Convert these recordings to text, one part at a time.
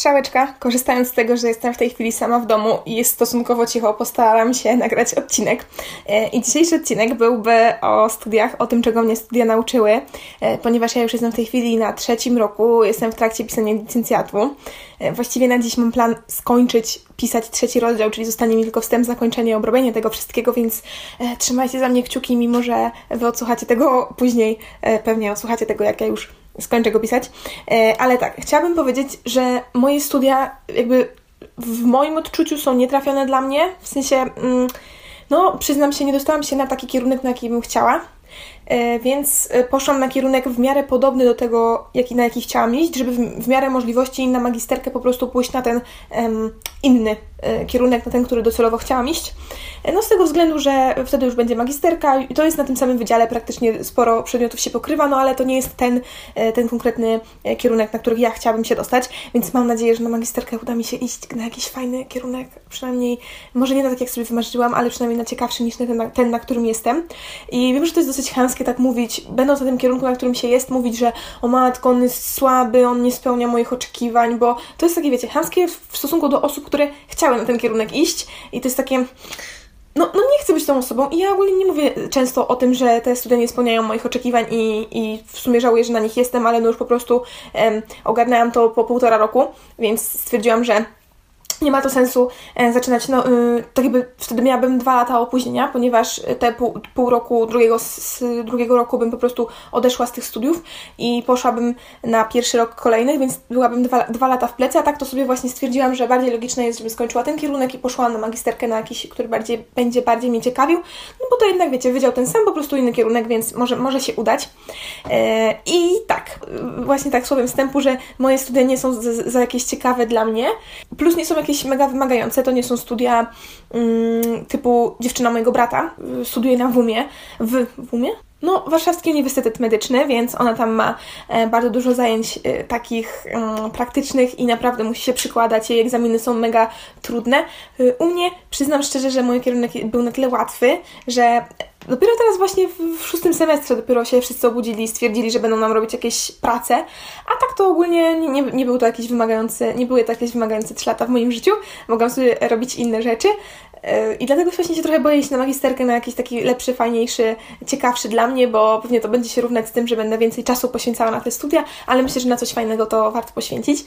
strzałeczka. Korzystając z tego, że jestem w tej chwili sama w domu i jest stosunkowo cicho, postaram się nagrać odcinek. E, I dzisiejszy odcinek byłby o studiach, o tym, czego mnie studia nauczyły, e, ponieważ ja już jestem w tej chwili na trzecim roku, jestem w trakcie pisania licencjatu. E, właściwie na dziś mam plan skończyć pisać trzeci rozdział, czyli zostanie mi tylko wstęp, zakończenie, obrobienie tego wszystkiego, więc trzymajcie za mnie kciuki, mimo że wy odsłuchacie tego później, pewnie odsłuchacie tego, jak ja już skończę go pisać. E, ale tak, chciałabym powiedzieć, że moje studia jakby w moim odczuciu są nietrafione dla mnie. W sensie, mm, no przyznam się, nie dostałam się na taki kierunek, na jaki bym chciała. E, więc e, poszłam na kierunek w miarę podobny do tego, jaki, na jaki chciałam iść, żeby w, miarę możliwości na magisterkę po prostu pójść na ten inny e, kierunek, na ten, który docelowo chciałam iść. No z tego względu, że wtedy już będzie magisterka i to jest na tym samym wydziale, praktycznie sporo przedmiotów się pokrywa, no ale to nie jest ten, ten konkretny kierunek, na który ja chciałabym się dostać, więc mam nadzieję, że na magisterkę uda mi się iść na jakiś fajny kierunek, przynajmniej, może nie na tak jak sobie wymarzyłam, ale przynajmniej na ciekawszy niż ten, ten na którym jestem. I wiem, że to jest dosyć chamskie, tak mówić, będąc na tym kierunku, na którym się jest, mówić, że o matko, on jest słaby, on nie spełnia moich oczekiwań, bo to jest takie, wiecie, chamskie w stosunku do osób, które chciały na ten kierunek iść i to jest takie no, no nie chcę być tą osobą i ja ogólnie nie mówię często o tym, że te studia nie spełniają moich oczekiwań i, i w sumie żałuję, że na nich jestem, ale no już po prostu um, ogarnęłam to po półtora roku, więc stwierdziłam, że nie ma to sensu e, zaczynać, no, y, tak jakby wtedy miałabym dwa lata opóźnienia, ponieważ te pół, pół roku drugiego, z drugiego roku bym po prostu odeszła z tych studiów i poszłabym na pierwszy rok kolejny, więc byłabym dwa, dwa lata w plecy, a tak to sobie właśnie stwierdziłam, że bardziej logiczne jest, żebym skończyła ten kierunek i poszła na magisterkę na jakiś, który bardziej, będzie bardziej mnie ciekawił, no bo to jednak, wiecie, wydział ten sam, po prostu inny kierunek, więc może, może się udać. E, I tak, właśnie tak słowem wstępu, że moje studia nie są za, za jakieś ciekawe dla mnie, plus nie są jakieś jakieś mega wymagające, to nie są studia mm, typu dziewczyna mojego brata, studiuje na WUMie, w WUMie? No, Warszawski Uniwersytet Medyczny, więc ona tam ma e, bardzo dużo zajęć e, takich mm, praktycznych i naprawdę musi się przykładać. Jej egzaminy są mega trudne. E, u mnie przyznam szczerze, że mój kierunek był na tyle łatwy, że Dopiero teraz właśnie w szóstym semestrze dopiero się wszyscy obudzili i stwierdzili, że będą nam robić jakieś prace, a tak to ogólnie nie, nie, nie był to jakiś wymagający, nie były to jakieś wymagające trzy lata w moim życiu. Mogłam sobie robić inne rzeczy i dlatego właśnie się trochę boję iść na magisterkę na jakiś taki lepszy, fajniejszy, ciekawszy dla mnie, bo pewnie to będzie się równać z tym, że będę więcej czasu poświęcała na te studia, ale myślę, że na coś fajnego to warto poświęcić.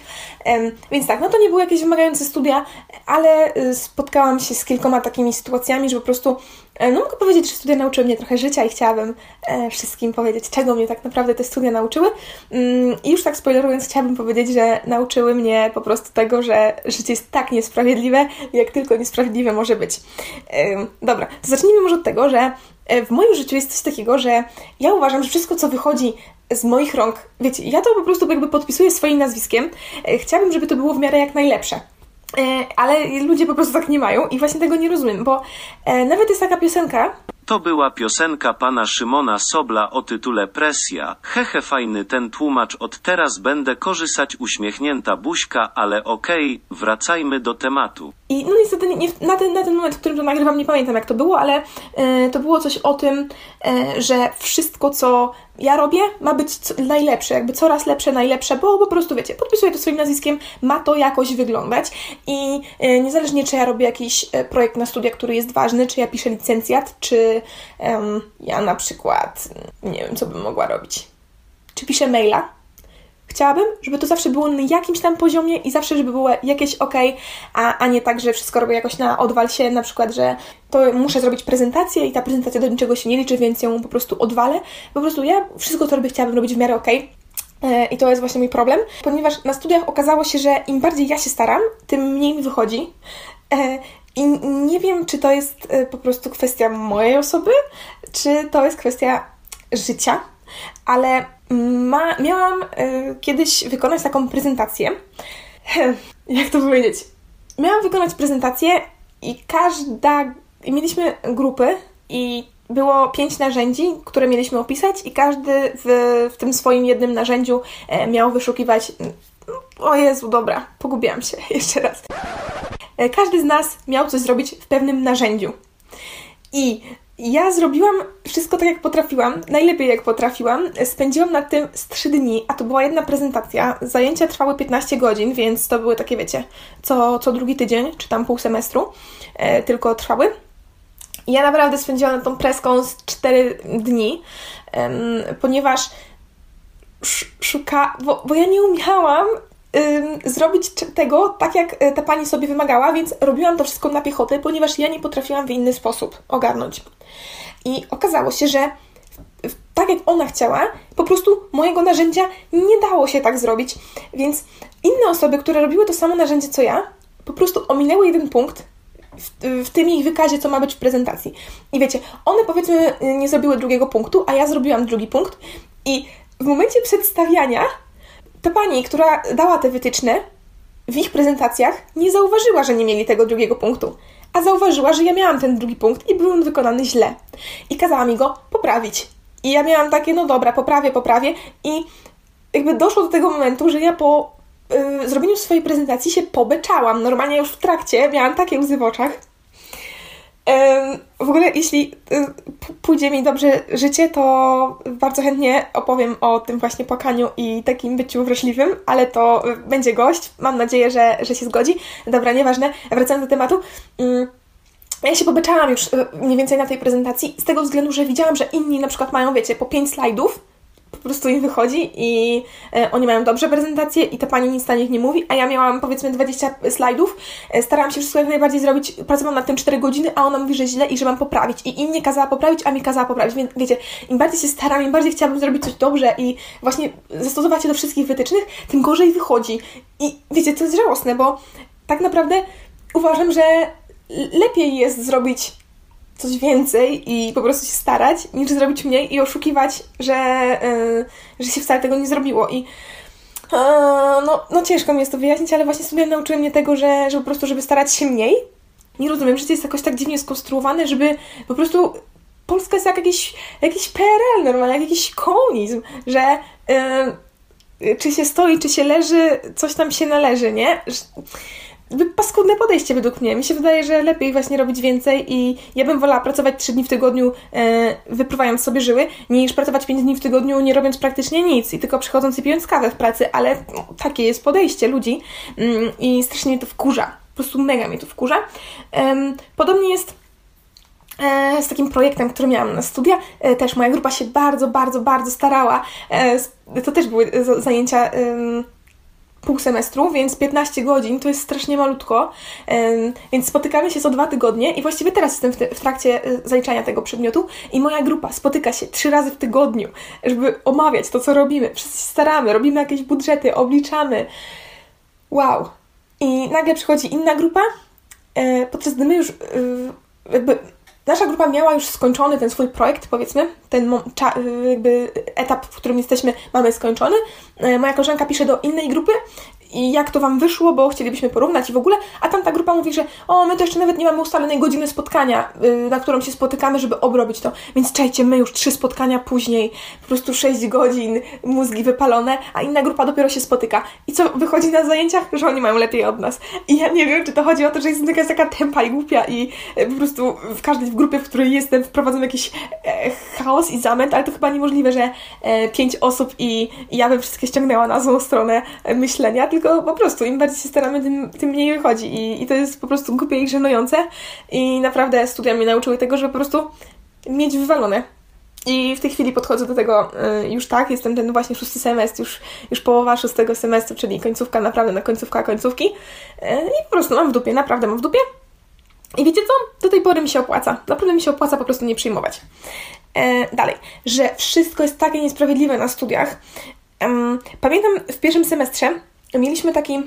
Więc tak, no to nie były jakieś wymagające studia, ale yy, spotkałam się z kilkoma takimi sytuacjami, że po prostu E, no mogę powiedzieć, że studia nauczyły mnie trochę życia i chciałabym e, wszystkim powiedzieć, czego mnie tak naprawdę te studia nauczyły. Mm, I już tak spoilerując, chciałabym powiedzieć, że nauczyły mnie po prostu tego, że życie jest tak niesprawiedliwe, jak tylko niesprawiedliwe może być. E, dobra, zacznijmy może od tego, że w moim życiu jest coś takiego, że ja uważam, że wszystko, co wychodzi z moich rąk, wiecie, ja to po prostu jakby podpisuję swoim nazwiskiem. Chciałabym, żeby to było w miarę jak najlepsze. E, ale ludzie po prostu tak nie mają i właśnie tego nie rozumiem, bo e, nawet jest taka piosenka, to była piosenka pana Szymona Sobla o tytule Presja. Hehe fajny ten tłumacz od teraz będę korzystać uśmiechnięta buźka, ale okej, okay, wracajmy do tematu. I no niestety nie, na, ten, na ten moment, w którym to nagrywam, nie pamiętam jak to było, ale e, to było coś o tym, e, że wszystko co ja robię ma być co, najlepsze, jakby coraz lepsze, najlepsze, bo po prostu wiecie, podpisuję to swoim nazwiskiem, ma to jakoś wyglądać i e, niezależnie czy ja robię jakiś e, projekt na studia, który jest ważny, czy ja piszę licencjat, czy ja na przykład nie wiem, co bym mogła robić. Czy piszę maila, Chciałabym, żeby to zawsze było na jakimś tam poziomie i zawsze, żeby było jakieś ok, a, a nie tak, że wszystko robię jakoś na odwal się, na przykład, że to muszę zrobić prezentację i ta prezentacja do niczego się nie liczy, więc ją po prostu odwalę. Po prostu ja wszystko, co robię, chciałabym robić w miarę ok. E, I to jest właśnie mój problem, ponieważ na studiach okazało się, że im bardziej ja się staram, tym mniej mi wychodzi. E, I nie wiem, czy to jest e, po prostu kwestia mojej osoby, czy to jest kwestia życia, ale ma, miałam y, kiedyś wykonać taką prezentację. Jak to powiedzieć? Miałam wykonać prezentację i każda. I mieliśmy grupy i było pięć narzędzi, które mieliśmy opisać, i każdy w, w tym swoim jednym narzędziu e, miał wyszukiwać. O Jezu, dobra, pogubiłam się jeszcze raz. E, każdy z nas miał coś zrobić w pewnym narzędziu. I ja zrobiłam wszystko tak, jak potrafiłam, najlepiej jak potrafiłam. Spędziłam nad tym z 3 dni, a to była jedna prezentacja. Zajęcia trwały 15 godzin, więc to były takie, wiecie, co, co drugi tydzień, czy tam pół semestru, e, tylko trwały. I ja naprawdę spędziłam nad tą preską z 4 dni, ponieważ szuka, bo, bo ja nie umiałam zrobić tego tak, jak e, ta pani sobie wymagała, więc robiłam to wszystko na piechotę, ponieważ ja nie potrafiłam w inny sposób ogarnąć. I okazało się, że tak jak ona chciała, po prostu mojego narzędzia nie dało się tak zrobić. Więc inne osoby, które robiły to samo narzędzie co ja, po prostu ominęły jeden punkt w, w tym ich wykazie, co ma być w prezentacji. I wiecie, one powiedzmy nie zrobiły drugiego punktu, a ja zrobiłam drugi punkt i w momencie przedstawiania ta pani, która dała te wytyczne w ich prezentacjach, nie zauważyła, że nie mieli tego drugiego punktu, a zauważyła, że ja miałam ten drugi punkt i był on wykonany źle. I kazała mi go poprawić. I ja miałam takie, no dobra, poprawię, poprawię. I jakby doszło do tego momentu, że ja po yy, zrobieniu swojej prezentacji się pobeczałam. Normalnie już w trakcie miałam takie łzy w oczach w ogóle, jeśli y, pójdzie mi dobrze życie, to bardzo chętnie opowiem o tym właśnie płakaniu i takim byciu wrażliwym, ale to y, będzie gość. Mam nadzieję, że, że się zgodzi. Dobra, nieważne. Wracając do tematu. Mm, ja się pobeczałam już y, mniej więcej na tej prezentacji z tego względu, że widziałam, że inni na przykład mają, wiecie, po pięć slajdów po prostu im wychodzi i e, oni mają dobrze prezentacje i ta pani nic na nich nie mówi, a ja miałam powiedzmy 20 slajdów, e, starałam się wszystko jak najbardziej zrobić, pracowałam nad tym 4 godziny, a ona mówi, że źle i że mam poprawić. I im nie kazała poprawić, a mi kazała poprawić, więc wiecie, im bardziej się staram, im bardziej chciałabym zrobić coś dobrze i właśnie zastosować się do wszystkich wytycznych, tym gorzej wychodzi. I wiecie, to jest żałosne, bo tak naprawdę uważam, że lepiej jest zrobić coś więcej i po prostu się starać, niż zrobić mniej i oszukiwać, że, yy, że się wcale tego nie zrobiło. I yy, no, no ciężko mi jest to wyjaśnić, ale właśnie sobie nauczyły mnie tego, że, że po prostu, żeby starać się mniej. Nie rozumiem, to jest jakoś tak dziwnie skonstruowane, żeby po prostu Polska jest jak jakiś, jakiś PRL normalnie, jak jakiś komunizm, że yy, czy się stoi, czy się leży, coś tam się należy, nie? Paskudne podejście według mnie. Mi się wydaje, że lepiej właśnie robić więcej i ja bym wolała pracować 3 dni w tygodniu e, wypruwając sobie żyły, niż pracować 5 dni w tygodniu nie robiąc praktycznie nic i tylko przychodząc i pijąc kawę w pracy, ale no, takie jest podejście ludzi mm, i strasznie mnie to wkurza. Po prostu mega mnie to wkurza. podobnie jest e, z takim projektem, który miałam na studia. E, też moja grupa się bardzo, bardzo, bardzo starała. E, to też były zajęcia pół semestru, więc 15 godzin to jest strasznie malutko, więc spotykamy się co dwa tygodnie i właściwie teraz jestem w, te, w trakcie e, zaliczania tego przedmiotu i moja grupa spotyka się trzy razy w tygodniu, żeby omawiać to, co robimy. Wszyscy się staramy, robimy jakieś budżety, obliczamy. Wow. I nagle przychodzi inna grupa, e, podczas gdy my już e, jakby nasza grupa miała już skończony ten swój projekt, powiedzmy, ten jakby etap, w którym jesteśmy, mamy skończony. E, moja koleżanka pisze do innej grupy i jak to Wam wyszło, bo chcielibyśmy porównać i w ogóle, a tam ta grupa mówi, że o, my to jeszcze nawet nie mamy ustalonej godziny spotkania, yy, na którą się spotykamy, żeby obrobić to. Więc czajcie, my już trzy spotkania później, po prostu sześć godzin, mózgi wypalone, a inna grupa dopiero się spotyka. I co wychodzi na zajęciach? Że oni mają lepiej od nas. I ja nie wiem, czy to chodzi o to, że jestem jakaś taka tempa i głupia i yy, po prostu w każdej grupie, w której jestem, wprowadzam jakiś e, chaos i zamęt, ale to chyba niemożliwe, że e, pięć osób i, i ja bym wszystkie ściągnęła na złą stronę e, myślenia, tylko tylko po prostu im bardziej się staramy, tym, tym mniej wychodzi. I, I to jest po prostu głupie i żenujące. I naprawdę studia mnie nauczyły tego, żeby po prostu mieć wywalone. I w tej chwili podchodzę do tego y, już tak, jestem ten właśnie szósty semestr, już, już połowa szóstego semestru, czyli końcówka, naprawdę na końcówka końcówki. Y, I po prostu mam w dupie, naprawdę mam w dupie. I wiecie co? Do tej pory mi się opłaca. Naprawdę mi się opłaca po prostu nie przyjmować. E, dalej, że wszystko jest takie niesprawiedliwe na studiach. pamiętam w pierwszym semestrze mieliśmy taki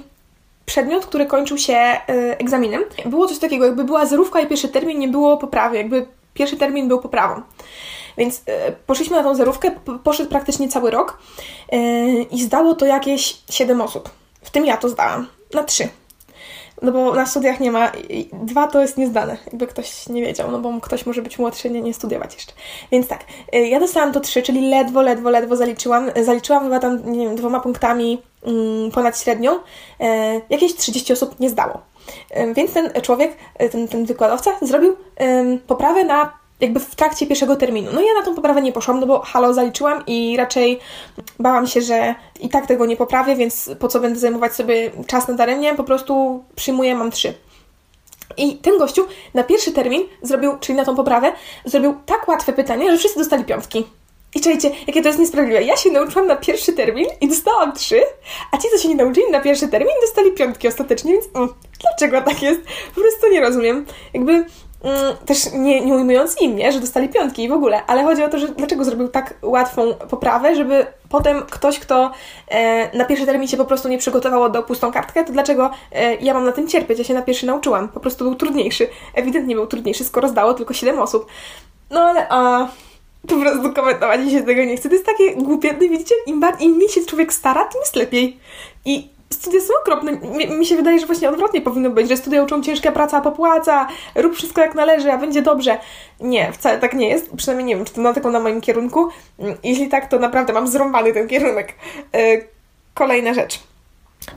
przedmiot, który kończył się y, egzaminem. Było coś takiego, jakby była zerówka i pierwszy termin nie było poprawy, jakby pierwszy termin był poprawą. Więc y, poszliśmy na tą zerówkę, poszedł praktycznie cały rok y, i zdało to jakieś 7 osób. W tym ja to zdałam. Na 3 no bo na studiach nie ma, dwa to jest niezdane, jakby ktoś nie wiedział, no bo ktoś może być młodszy, nie, nie studiować jeszcze. Więc tak, y, ja dostałam to trzy, czyli ledwo, ledwo, ledwo zaliczyłam, zaliczyłam chyba tam, nie wiem, dwoma punktami mm, ponad średnią, y, jakieś 30 osób nie zdało. Y, więc ten człowiek, ten, ten wykładowca zrobił poprawę na jakby w trakcie pierwszego terminu. No ja na tą poprawę nie poszłam, no bo halo zaliczyłam i raczej bałam się, że i tak tego nie poprawię, więc po co będę zajmować sobie czas nadaremnie, po prostu przyjmuję, mam trzy. I ten gościu na pierwszy termin zrobił, czyli na tą poprawę, zrobił tak łatwe pytanie, że wszyscy dostali piątki. I czujcie, jakie to jest niesprawiedliwe. Ja się nauczyłam na pierwszy termin i dostałam trzy, a ci, co się nie nauczyli na pierwszy termin, dostali piątki ostatecznie, więc mm, dlaczego tak jest? Po prostu nie rozumiem. Jakby też nie, nie ujmując im, nie, że dostali piątki i w ogóle, ale chodzi o to, że dlaczego zrobił tak łatwą poprawę, żeby potem ktoś, kto e, na pierwszy termin się po prostu nie przygotował, oddał pustą kartkę, to dlaczego e, ja mam na tym cierpieć? Ja się na pierwszy nauczyłam, po prostu był trudniejszy. Ewidentnie był trudniejszy, skoro zdało tylko 7 osób. No ale a po prostu komentować się tego nie chce. To jest takie głupie. No widzicie, im, bardziej, im się człowiek stara, tym jest lepiej. I studia są okropne. Mi, mi, się wydaje, że właśnie odwrotnie powinno być, że studia uczą ciężka praca popłaca, rób wszystko jak należy, a będzie dobrze. Nie, wcale tak nie jest. Przynajmniej nie wiem, czy to na taką na moim kierunku. Jeśli tak, to naprawdę mam zrąbany ten kierunek. Yy, kolejna rzecz.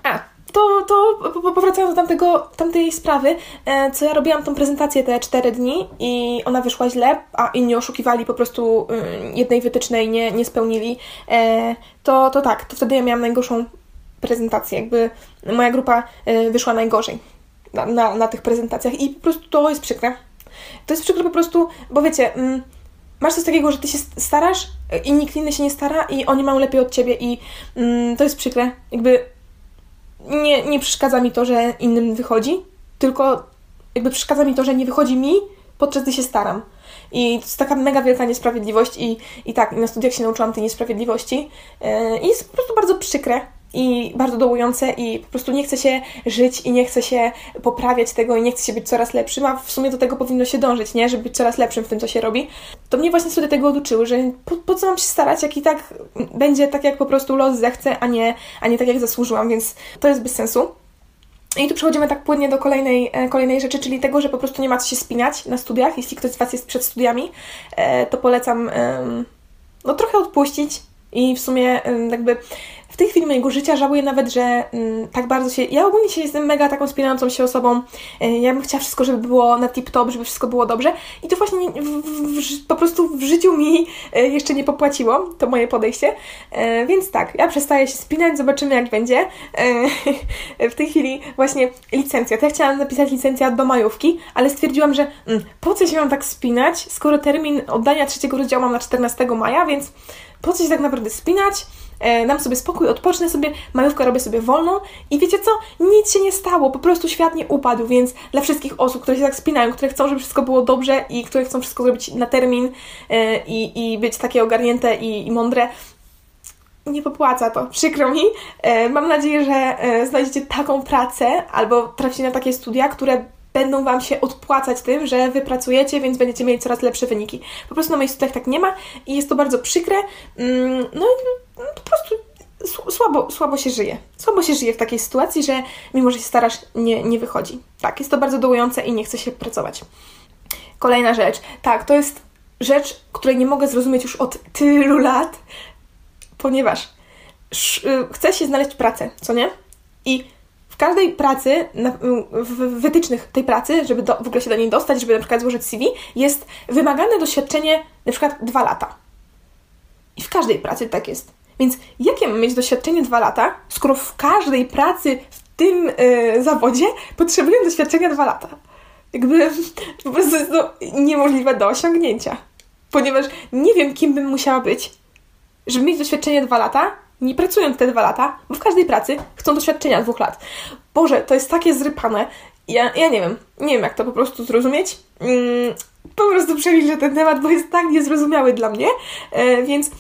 A, to, to powracając do tamtego, tamtej sprawy, e, co ja robiłam tą prezentację te 4 dni i ona wyszła źle, a inni oszukiwali po prostu y, jednej wytycznej, nie, nie spełnili, e, to, to tak, to wtedy ja miałam najgorszą prezentację, jakby moja grupa e, wyszła najgorzej na, na, na tych prezentacjach i po prostu to jest przykre. To jest przykre po prostu, bo wiecie, mm, masz coś takiego, że ty się starasz i nikt inny się nie stara i oni mają lepiej od ciebie i mm, to jest przykre. Jakby nie, nie przeszkadza mi to, że innym wychodzi, tylko jakby przeszkadza mi to, że nie wychodzi mi, podczas gdy się staram. I to jest taka mega wielka niesprawiedliwość i, i tak, na studiach się nauczyłam tej niesprawiedliwości yy, i jest po prostu bardzo przykre, i bardzo dołujące i po prostu nie chce się żyć i nie chce się poprawiać tego i nie chce się być coraz lepszym, a w sumie do tego powinno się dążyć, nie? Żeby być coraz lepszym w tym, co się robi. To mnie właśnie studia tego oduczyły, że po, po, co mam się starać, jak i tak będzie tak, jak po prostu los zechce, a nie, a nie tak, jak zasłużyłam, więc to jest bez sensu. I tu przechodzimy tak płynnie do kolejnej, e, kolejnej rzeczy, czyli tego, że po prostu nie ma co się spinać na studiach. Jeśli ktoś z Was jest przed studiami, e, to polecam no, trochę odpuścić i w sumie jakby tej chwili mojego życia żałuję nawet, że tak bardzo się. Ja ogólnie się jestem mega taką spinającą się osobą. E, ja bym chciała wszystko, żeby było na tip-top, żeby wszystko było dobrze. I to właśnie w, w, po prostu w życiu mi e, jeszcze nie popłaciło, to moje podejście. E, więc tak, ja przestaję się spinać, zobaczymy jak będzie. W tej chwili właśnie licencja. Ja chciałam napisać licencjat do majówki, ale stwierdziłam, że mm, po co się mam tak spinać, skoro termin oddania trzeciego rozdziału mam na 14 maja, więc po co się tak naprawdę spinać? e, dam sobie spokój, odpocznę sobie, majówkę robię sobie wolną i wiecie co? Nic się nie stało, po prostu świat nie upadł, więc dla wszystkich osób, które się tak spinają, które chcą, żeby wszystko było dobrze i które chcą wszystko zrobić na termin e, i, i być takie ogarnięte i, i mądre, nie popłaca to, przykro mi. E, mam nadzieję, że e, znajdziecie taką pracę albo traficie na takie studia, które będą Wam się odpłacać tym, że Wy pracujecie, więc będziecie mieli coraz lepsze wyniki. Po prostu na moich studiach tak nie ma i jest to bardzo przykre. Mm, no i po prostu słabo, słabo się żyje. Słabo się żyje w takiej sytuacji, że mimo, że się starasz, nie, nie wychodzi. Tak, jest to bardzo dołujące i nie chce się pracować. Kolejna rzecz. Tak, to jest rzecz, której nie mogę zrozumieć już od tylu lat, ponieważ y, chcę się znaleźć pracę, co nie? I każdej pracy, w wytycznych tej pracy, żeby do, w ogóle się do niej dostać, żeby na przykład złożyć CV, jest wymagane doświadczenie na przykład dwa lata. I w każdej pracy tak jest. Więc jakie mam mieć doświadczenie dwa lata, skoro w każdej pracy w tym yy, zawodzie potrzebuję doświadczenia dwa lata? Jakby po prostu jest to niemożliwe do osiągnięcia. Ponieważ nie wiem, kim bym musiała być, żeby mieć doświadczenie dwa lata, nie pracując te dwa lata, bo w każdej pracy chcą doświadczenia dwóch lat. Boże, to jest takie zrypane. Ja, ja nie wiem, nie wiem jak to po prostu zrozumieć. Mm, po prostu przemilczę ten temat, bo jest tak niezrozumiały dla mnie, e, więc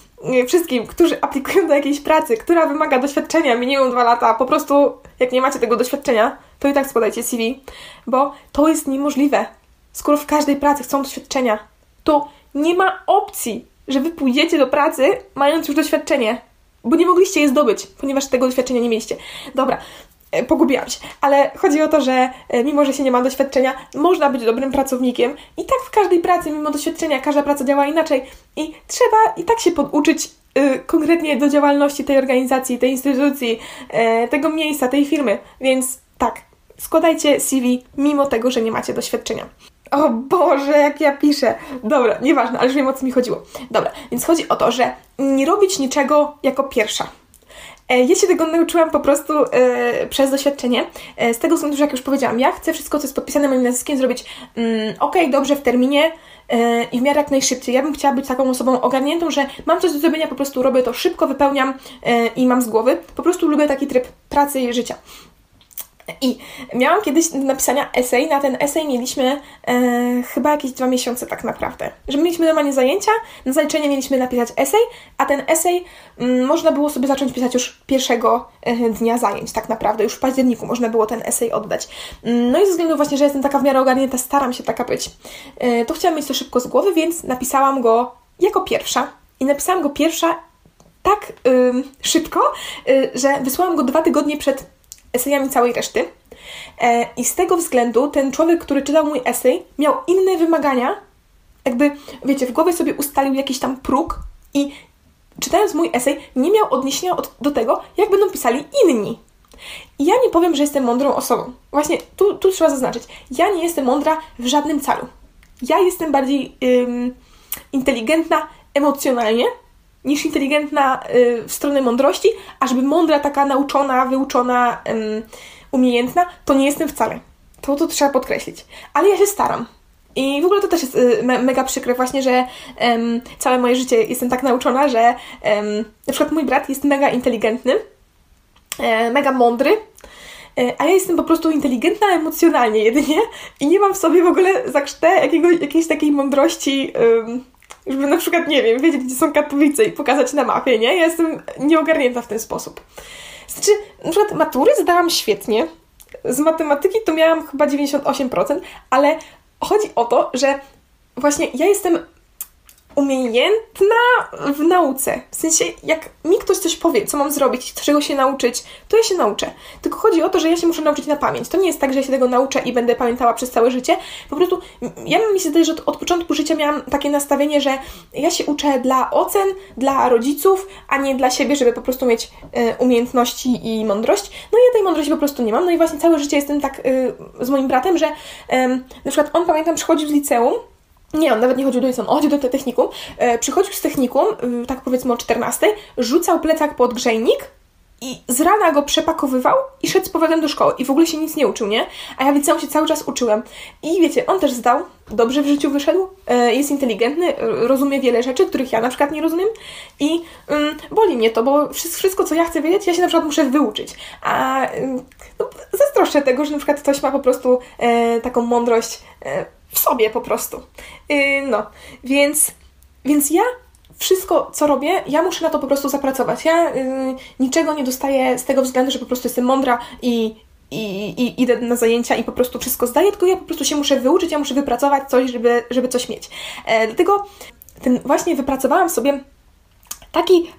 wszystkim, którzy aplikują do jakiejś pracy, która wymaga doświadczenia minimum dwa lata, po prostu jak nie macie tego doświadczenia, to i tak składajcie CV, bo to jest niemożliwe. Skoro w każdej pracy chcą doświadczenia, to nie ma opcji, że wy pójdziecie do pracy mając już doświadczenie, bo nie mogliście je zdobyć, ponieważ tego doświadczenia nie mieliście. Dobra, E, pogubiłam się. Ale chodzi o to, że e, mimo, że się nie ma doświadczenia, można być dobrym pracownikiem. I tak w każdej pracy, mimo doświadczenia, każda praca działa inaczej. I trzeba i tak się poduczyć y, konkretnie do działalności tej organizacji, tej instytucji, tego miejsca, tej firmy. Więc tak, składajcie CV mimo tego, że nie macie doświadczenia. O Boże, jak ja piszę. Dobra, nieważne, ale już wiem o co mi chodziło. Dobra, więc chodzi o to, że nie robić niczego jako pierwsza. E, ja się tego nauczyłam po prostu e, przez doświadczenie. E, z tego względu, że jak już powiedziałam, ja chcę wszystko, co jest podpisane moim nazwiskiem, zrobić mm, ok, dobrze, w terminie e, i w miarę jak najszybciej. Ja bym chciała być taką osobą ogarniętą, że mam coś do zrobienia, po prostu robię to szybko, wypełniam e, i mam z głowy. Po prostu lubię taki tryb pracy i życia. I miałam kiedyś do napisania esej. Na ten esej mieliśmy e, chyba jakieś dwa miesiące tak naprawdę. Że mieliśmy normalnie zajęcia, na zaliczenie mieliśmy napisać esej, a ten esej m, mm, można było sobie zacząć pisać już pierwszego e, dnia zajęć tak naprawdę. Już w październiku można było ten esej oddać. Mm, no i ze względu właśnie, że jestem taka w miarę ogarnięta, staram się taka być, e, to chciałam mieć to szybko z głowy, więc napisałam go jako pierwsza. I napisałam go pierwsza tak szybko, y, że wysłałam go dwa tygodnie przed esejami całej reszty. E, I z tego względu ten człowiek, który czytał mój esej, miał inne wymagania, jakby, wiecie, w głowie sobie ustalił jakiś tam próg i czytając mój esej, nie miał odniesienia od, do tego, jak będą pisali inni. I ja nie powiem, że jestem mądrą osobą. Właśnie tu, tu trzeba zaznaczyć. Ja nie jestem mądra w żadnym calu. Ja jestem bardziej ym, inteligentna emocjonalnie niż inteligentna y, w stronę mądrości, a żeby mądra, taka nauczona, wyuczona, umiejętna, to nie jestem wcale. To, to trzeba podkreślić. Ale ja się staram. I w ogóle to też jest y, me mega przykre właśnie, że całe moje życie jestem tak nauczona, że na przykład mój brat jest mega inteligentny, e, mega mądry, e, a ja jestem po prostu inteligentna emocjonalnie jedynie i nie mam w sobie w ogóle zakrzte jakiego, jakiejś takiej mądrości żeby na przykład, nie wiem, wiedzieć, gdzie są Katowice i pokazać na mapie, nie? Ja jestem nieogarnięta w ten sposób. Znaczy, na przykład matury zdałam świetnie. Z matematyki to miałam chyba 98%, ale chodzi o to, że właśnie ja jestem umiejętna w nauce. W sensie, jak mi ktoś coś powie, co mam zrobić, czego się nauczyć, to ja się nauczę. Tylko chodzi o to, że ja się muszę nauczyć na pamięć. To nie jest tak, że ja się tego nauczę i będę pamiętała przez całe życie. Po prostu, ja mi się zdaje, że od, od początku życia miałam takie nastawienie, że ja się uczę dla ocen, dla rodziców, a nie dla siebie, żeby po prostu mieć y, umiejętności i mądrość. No i ja tej mądrości po prostu nie mam. No i właśnie całe życie jestem tak y, z moim bratem, że y, na przykład on, pamiętam, przychodził z liceum nie, on nawet nie chodził do liceum, on chodził do technikum. E, przychodził z technikum, y, tak powiedzmy o 14, rzucał plecak pod grzejnik i z rana go przepakowywał i szedł z powrotem do szkoły. I w ogóle się nic nie uczył, nie? A ja w liceum się cały czas uczyłem. I wiecie, on też zdał, dobrze w życiu wyszedł, e, jest inteligentny, rozumie wiele rzeczy, których ja na przykład nie rozumiem i mm, boli mnie to, bo wszystko, co ja chcę wiedzieć, ja się na przykład muszę wyuczyć. A no, zazdroszczę tego, że na przykład ktoś ma po prostu e, taką mądrość e, w sobie po prostu. Yy, no, więc, więc ja wszystko, co robię, ja muszę na to po prostu zapracować. Ja yy, niczego nie dostaję z tego względu, że po prostu jestem mądra i, i, i idę na zajęcia i po prostu wszystko zdaję, tylko ja po prostu się muszę wyuczyć, ja muszę wypracować coś, żeby, żeby coś mieć. E, dlatego ten właśnie wypracowałam sobie taki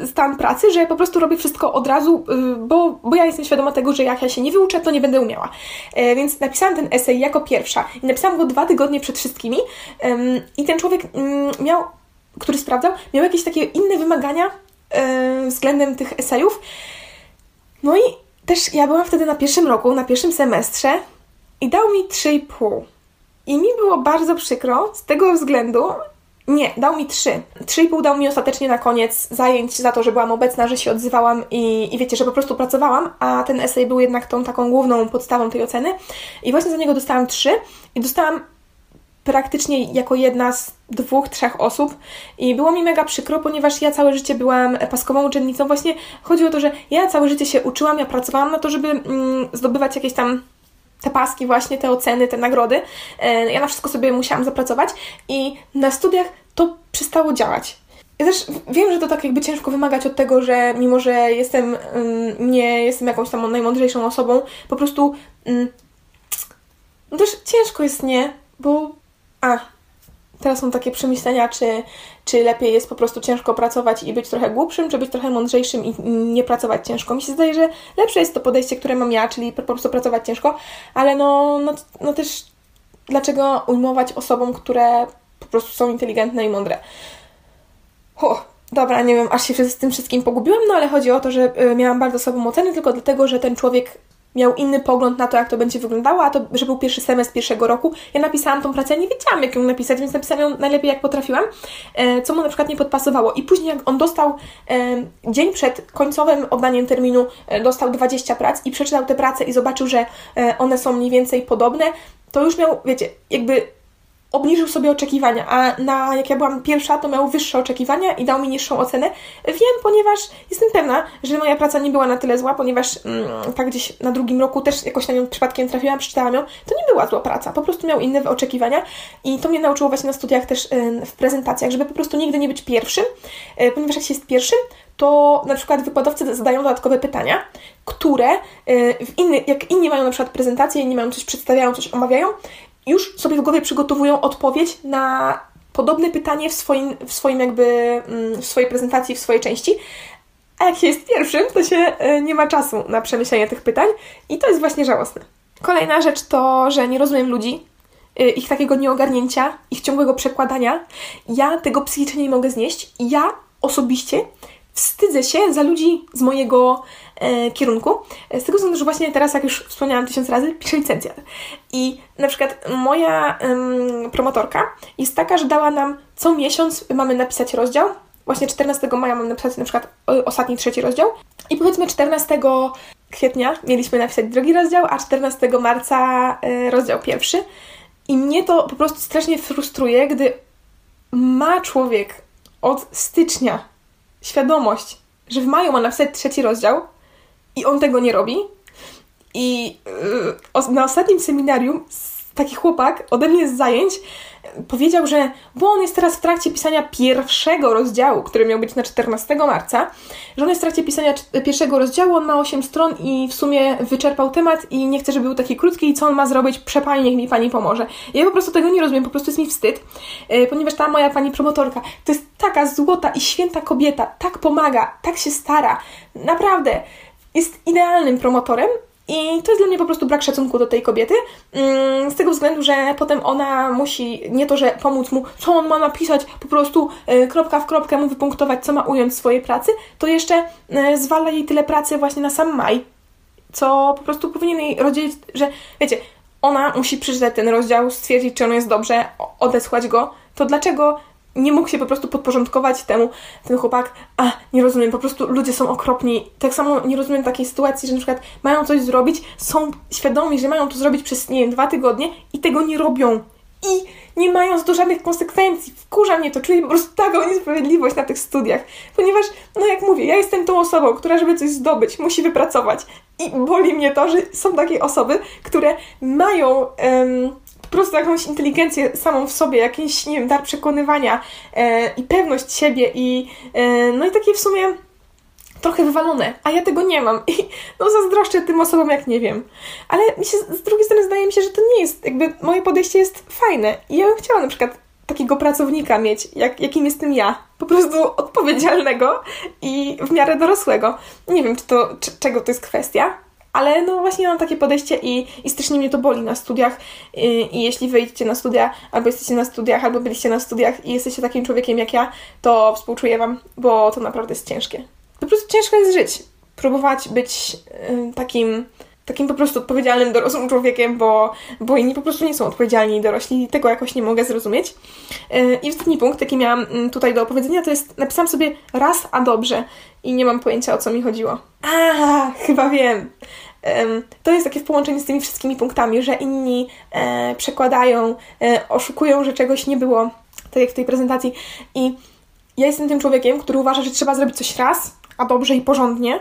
y, stan pracy, że po prostu robię wszystko od razu, y, bo, bo ja jestem świadoma tego, że jak ja się nie wyuczę, to nie będę umiała. E, więc napisałam ten esej jako pierwsza i napisałam go dwa tygodnie przed wszystkimi i ten człowiek mm, miał, który sprawdzał, miał jakieś takie inne wymagania e, względem tych esejów. No i też ja byłam wtedy na pierwszym roku, na pierwszym semestrze i dał mi 3,5. I mi było bardzo przykro z tego względu, nie, dał mi trzy. Trzy i pół dał mi ostatecznie na koniec zajęć za to, że byłam obecna, że się odzywałam i, i wiecie, że po prostu pracowałam, a ten esej był jednak tą taką główną podstawą tej oceny. I właśnie za niego dostałam trzy i dostałam praktycznie jako jedna z dwóch, trzech osób i było mi mega przykro, ponieważ ja całe życie byłam paskową uczennicą. Właśnie chodzi o to, że ja całe życie się uczyłam, ja pracowałam na to, żeby mm, zdobywać jakieś tam te paski właśnie, te oceny, te nagrody. E, ja na wszystko sobie musiałam zapracować i na studiach to przestało działać. Ja też wiem, że to tak jakby ciężko wymagać od tego, że mimo, że jestem, nie jestem jakąś tam najmądrzejszą osobą, po prostu no też ciężko jest nie, bo a, teraz są takie przemyślenia, czy, czy lepiej jest po prostu ciężko pracować i być trochę głupszym, czy być trochę mądrzejszym i nie pracować ciężko. Mi się zdaje, że lepsze jest to podejście, które mam ja, czyli po prostu pracować ciężko, ale no, no, no też dlaczego ujmować osobom, które po prostu są inteligentne i mądre. Dobra, nie wiem, aż się z tym wszystkim pogubiłam, no ale chodzi o to, że y, miałam bardzo słabą ocenę tylko dlatego, że ten człowiek miał inny pogląd na to, jak to będzie wyglądało, a to, że był pierwszy semestr pierwszego roku. Ja napisałam tą pracę, nie wiedziałam, jak ją napisać, więc napisałam ją najlepiej, jak potrafiłam, e, co mu na przykład nie podpasowało. I później, jak on dostał e, dzień przed końcowym oddaniem terminu, e, dostał 20 prac i przeczytał te prace i zobaczył, że one są mniej więcej podobne, to już miał, wiecie, jakby obniżył sobie oczekiwania, a na, jak ja byłam pierwsza, to miał wyższe oczekiwania i dał mi niższą ocenę. Wiem, ponieważ jestem pewna, że moja praca nie była na tyle zła, ponieważ mm, tak gdzieś na drugim roku też jakoś na nią przypadkiem trafiłam, przeczytałam ją. To nie była zła praca, po prostu miał inne oczekiwania i to mnie nauczyło właśnie na studiach też w prezentacjach, żeby po prostu nigdy nie być pierwszym, e, ponieważ jak się jest pierwszym, to na przykład wykładowcy zadają dodatkowe pytania, które e, w inny, jak inni mają na przykład prezentację, inni mają coś przedstawiają, coś omawiają, już sobie w głowie przygotowują odpowiedź na podobne pytanie w swoim, w swoim jakby, mm, w swojej prezentacji, w swojej części. A jak się jest pierwszym, to się e, nie ma czasu na przemyślenie tych pytań i to jest właśnie żałosne. Kolejna rzecz to, że nie rozumiem ludzi, e, ich takiego nieogarnięcia, ich ciągłego przekładania. Ja tego psychicznie nie mogę znieść. Ja osobiście wstydzę się za ludzi z mojego kierunku, z tego względu, że właśnie teraz, jak już wspomniałam tysiąc razy, piszę licencjat. I na przykład moja promotorka jest taka, że dała nam co miesiąc mamy napisać rozdział. Właśnie 14 maja mam napisać na przykład ostatni, trzeci rozdział. I powiedzmy 14 kwietnia mieliśmy napisać drugi rozdział, a 14 marca e, rozdział pierwszy. I mnie to po prostu strasznie frustruje, gdy ma człowiek od stycznia świadomość, że w maju ma napisać trzeci rozdział i on tego nie robi. I yy, na ostatnim seminarium taki chłopak ode mnie z zajęć powiedział, że bo on jest teraz w trakcie pisania pierwszego rozdziału, który miał być na 14 marca, że on jest w trakcie pisania pierwszego rozdziału, on ma 8 stron i w sumie wyczerpał temat i nie chce, żeby był taki krótki i co on ma zrobić? Przepanie, niech mi pani pomoże. Ja po prostu tego nie rozumiem, po prostu jest mi wstyd, e, ponieważ ta moja pani promotorka to jest taka złota i święta kobieta, tak pomaga, tak się stara, naprawdę jest idealnym promotorem i to jest dla mnie po prostu brak szacunku do tej kobiety, mm, z tego względu, że potem ona musi nie to, że pomóc mu, co on ma napisać, po prostu e, kropka w kropkę mu wypunktować, co ma ująć w swojej pracy, to jeszcze e, zwala jej tyle pracy właśnie na sam maj, co po prostu powinien jej rozdzielić, że wiecie, ona musi przeczytać ten rozdział, stwierdzić, czy on jest dobrze, odesłać go, to dlaczego nie mógł się po prostu podporządkować temu ten chłopak, a nie rozumiem, po prostu ludzie są okropni. Tak samo nie rozumiem takiej sytuacji, że na przykład mają coś zrobić, są świadomi, że mają to zrobić przez, nie wiem, dwa tygodnie i tego nie robią. I nie mają za to żadnych konsekwencji. Wkurza mnie to, czuję po prostu taką niesprawiedliwość na tych studiach. Ponieważ, no jak mówię, ja jestem tą osobą, która żeby coś zdobyć, musi wypracować. I boli mnie to, że są takie osoby, które mają... Um, prostu jakąś inteligencję samą w sobie, jakiś, nie wiem, dar przekonywania e, i pewność siebie i e, no i takie w sumie trochę wywalone, a ja tego nie mam i no zazdroszczę tym osobom, jak nie wiem. Ale mi się, z drugiej strony zdaje mi się, że to nie jest, jakby moje podejście jest fajne i ja bym chciała na przykład takiego pracownika mieć, jak, jakim jestem ja. Po prostu odpowiedzialnego i w miarę dorosłego. Nie wiem, czy to, czy, czego to jest kwestia, ale no właśnie mam takie podejście i, i strasznie mnie to boli na studiach I, i jeśli wyjdziecie na studia, albo jesteście na studiach, albo byliście na studiach i jesteście takim człowiekiem jak ja, to współczuję Wam, bo to naprawdę jest ciężkie. Po prostu ciężko jest żyć. Próbować być y, takim takim po prostu odpowiedzialnym, dorosłym człowiekiem, bo, bo inni po prostu nie są odpowiedzialni i dorośli i tego jakoś nie mogę zrozumieć. Y, I ostatni punkt, jaki miałam mm, tutaj do opowiedzenia, to jest, napisałam sobie raz, a dobrze i nie mam pojęcia o co mi chodziło. A, chyba wiem. To jest takie w połączeniu z tymi wszystkimi punktami, że inni e, przekładają, e, oszukują, że czegoś nie było, tak jak w tej prezentacji. I ja jestem tym człowiekiem, który uważa, że trzeba zrobić coś raz, a dobrze i porządnie,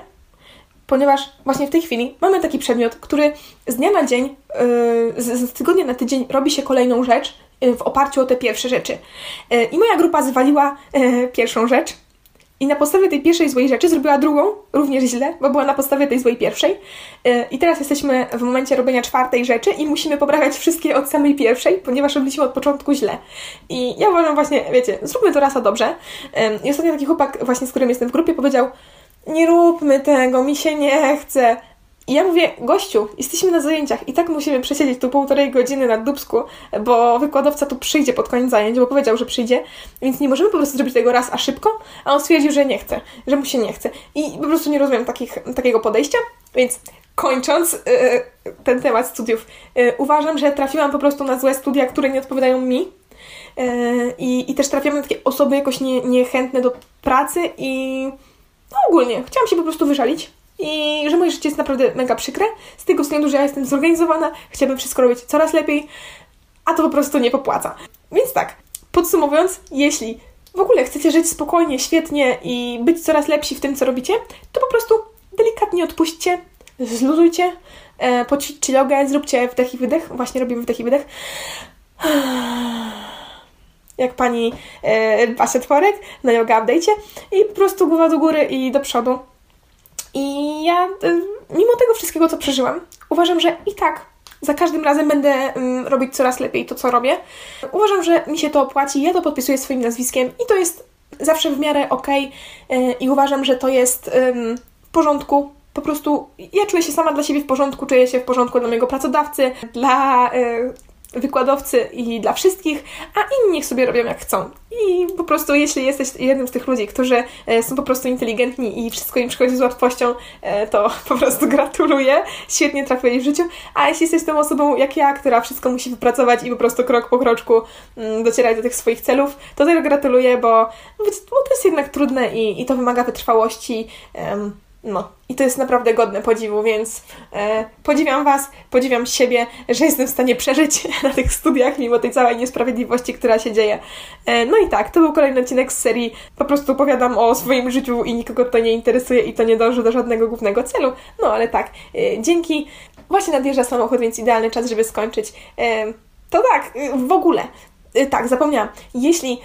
ponieważ właśnie w tej chwili mamy taki przedmiot, który z dnia na dzień, yy, z, tygodnia na tydzień robi się kolejną rzecz yy, w oparciu o te pierwsze rzeczy. Yy, I moja grupa zwaliła pierwszą rzecz, i na podstawie tej pierwszej złej rzeczy zrobiła drugą, również źle, bo była na podstawie tej złej pierwszej. I teraz jesteśmy w momencie robienia czwartej rzeczy i musimy poprawiać wszystkie od samej pierwszej, ponieważ robiliśmy od początku źle. I ja uważam właśnie, wiecie, zróbmy to raz a dobrze. I ostatnio taki chłopak, właśnie z którym jestem w grupie, powiedział: nie róbmy tego, mi się nie chce. I ja mówię, gościu, jesteśmy na zajęciach i tak musimy przesiedzieć tu półtorej godziny na dubsku, bo wykładowca tu przyjdzie pod koniec zajęć, bo powiedział, że przyjdzie, więc nie możemy po prostu zrobić tego raz, a szybko, a on stwierdził, że nie chce, że mu się nie chce. I po prostu nie rozumiem takich, takiego podejścia, więc kończąc yy, ten temat studiów, yy, uważam, że trafiłam po prostu na złe studia, które nie odpowiadają mi. I, I też trafiłam na takie osoby jakoś nie, niechętne do pracy i no ogólnie chciałam się po prostu wyżalić i że moje życie jest naprawdę mega przykre, z tego względu, że ja jestem zorganizowana, chciałabym wszystko robić coraz lepiej, a to po prostu nie popłaca. Więc tak, podsumowując, jeśli w ogóle chcecie żyć spokojnie, świetnie i być coraz lepsi w tym, co robicie, to po prostu delikatnie odpuśćcie, zluzujcie, e, poćwiczcie jogę, zróbcie wdech i wydech. Właśnie robimy wdech i wydech. Jak pani e, Basia Tworek na yoga update'cie i po prostu głowa do góry i do przodu. I ja, e, mimo tego wszystkiego, co przeżyłam, uważam, że i tak za każdym razem będę um, robić coraz lepiej to, co robię. Uważam, że mi się to opłaci, ja to podpisuję swoim nazwiskiem i to jest zawsze w miarę ok yy, i uważam, że to jest w porządku. Po prostu ja czuję się sama dla siebie w porządku, czuję się w porządku dla mojego pracodawcy, dla yy, wykładowcy i dla wszystkich, a inni niech sobie robią jak chcą. I po prostu, jeśli jesteś jednym z tych ludzi, którzy e, są po prostu inteligentni i wszystko im przychodzi z łatwością, e, to po prostu gratuluję. Świetnie trafiłeś w życiu. A jeśli jesteś tą osobą jak ja, która wszystko musi wypracować i po prostu krok po kroczku mm, docierać do tych swoich celów, to tego gratuluję, bo, bo to jest jednak trudne i, i to wymaga wytrwałości. Um, no, i to jest naprawdę godne podziwu, więc e, podziwiam Was, podziwiam siebie, że jestem w stanie przeżyć na tych studiach, mimo tej całej niesprawiedliwości, która się dzieje. E, no i tak, to był kolejny odcinek z serii. Po prostu opowiadam o swoim życiu i nikogo to nie interesuje i to nie dąży do żadnego głównego celu. No ale tak, e, dzięki. Właśnie nadjeżdża samochód, więc idealny czas, żeby skończyć. E, to tak, e, w ogóle. E, tak, zapomniałam. Jeśli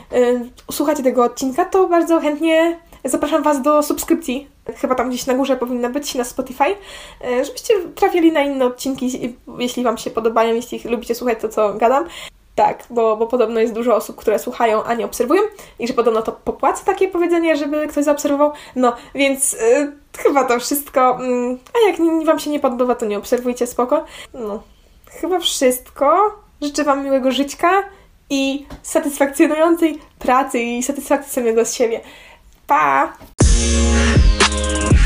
słuchacie tego odcinka, to bardzo chętnie zapraszam Was do subskrypcji chyba tam gdzieś na górze powinna być na Spotify, e, żebyście trafili na inne odcinki, jeśli Wam się podobają, jeśli lubicie słuchać to, co gadam. Tak, bo, bo podobno jest dużo osób, które słuchają, a nie obserwują i że podobno to popłaca takie powiedzenie, żeby ktoś zaobserwował. No, więc yy, chyba to wszystko. Yy, a jak Wam się nie podoba, to nie obserwujcie, spoko. No, chyba wszystko. Życzę Wam miłego żyćka i satysfakcjonującej pracy i satysfakcji samego z siebie. Pa! Thank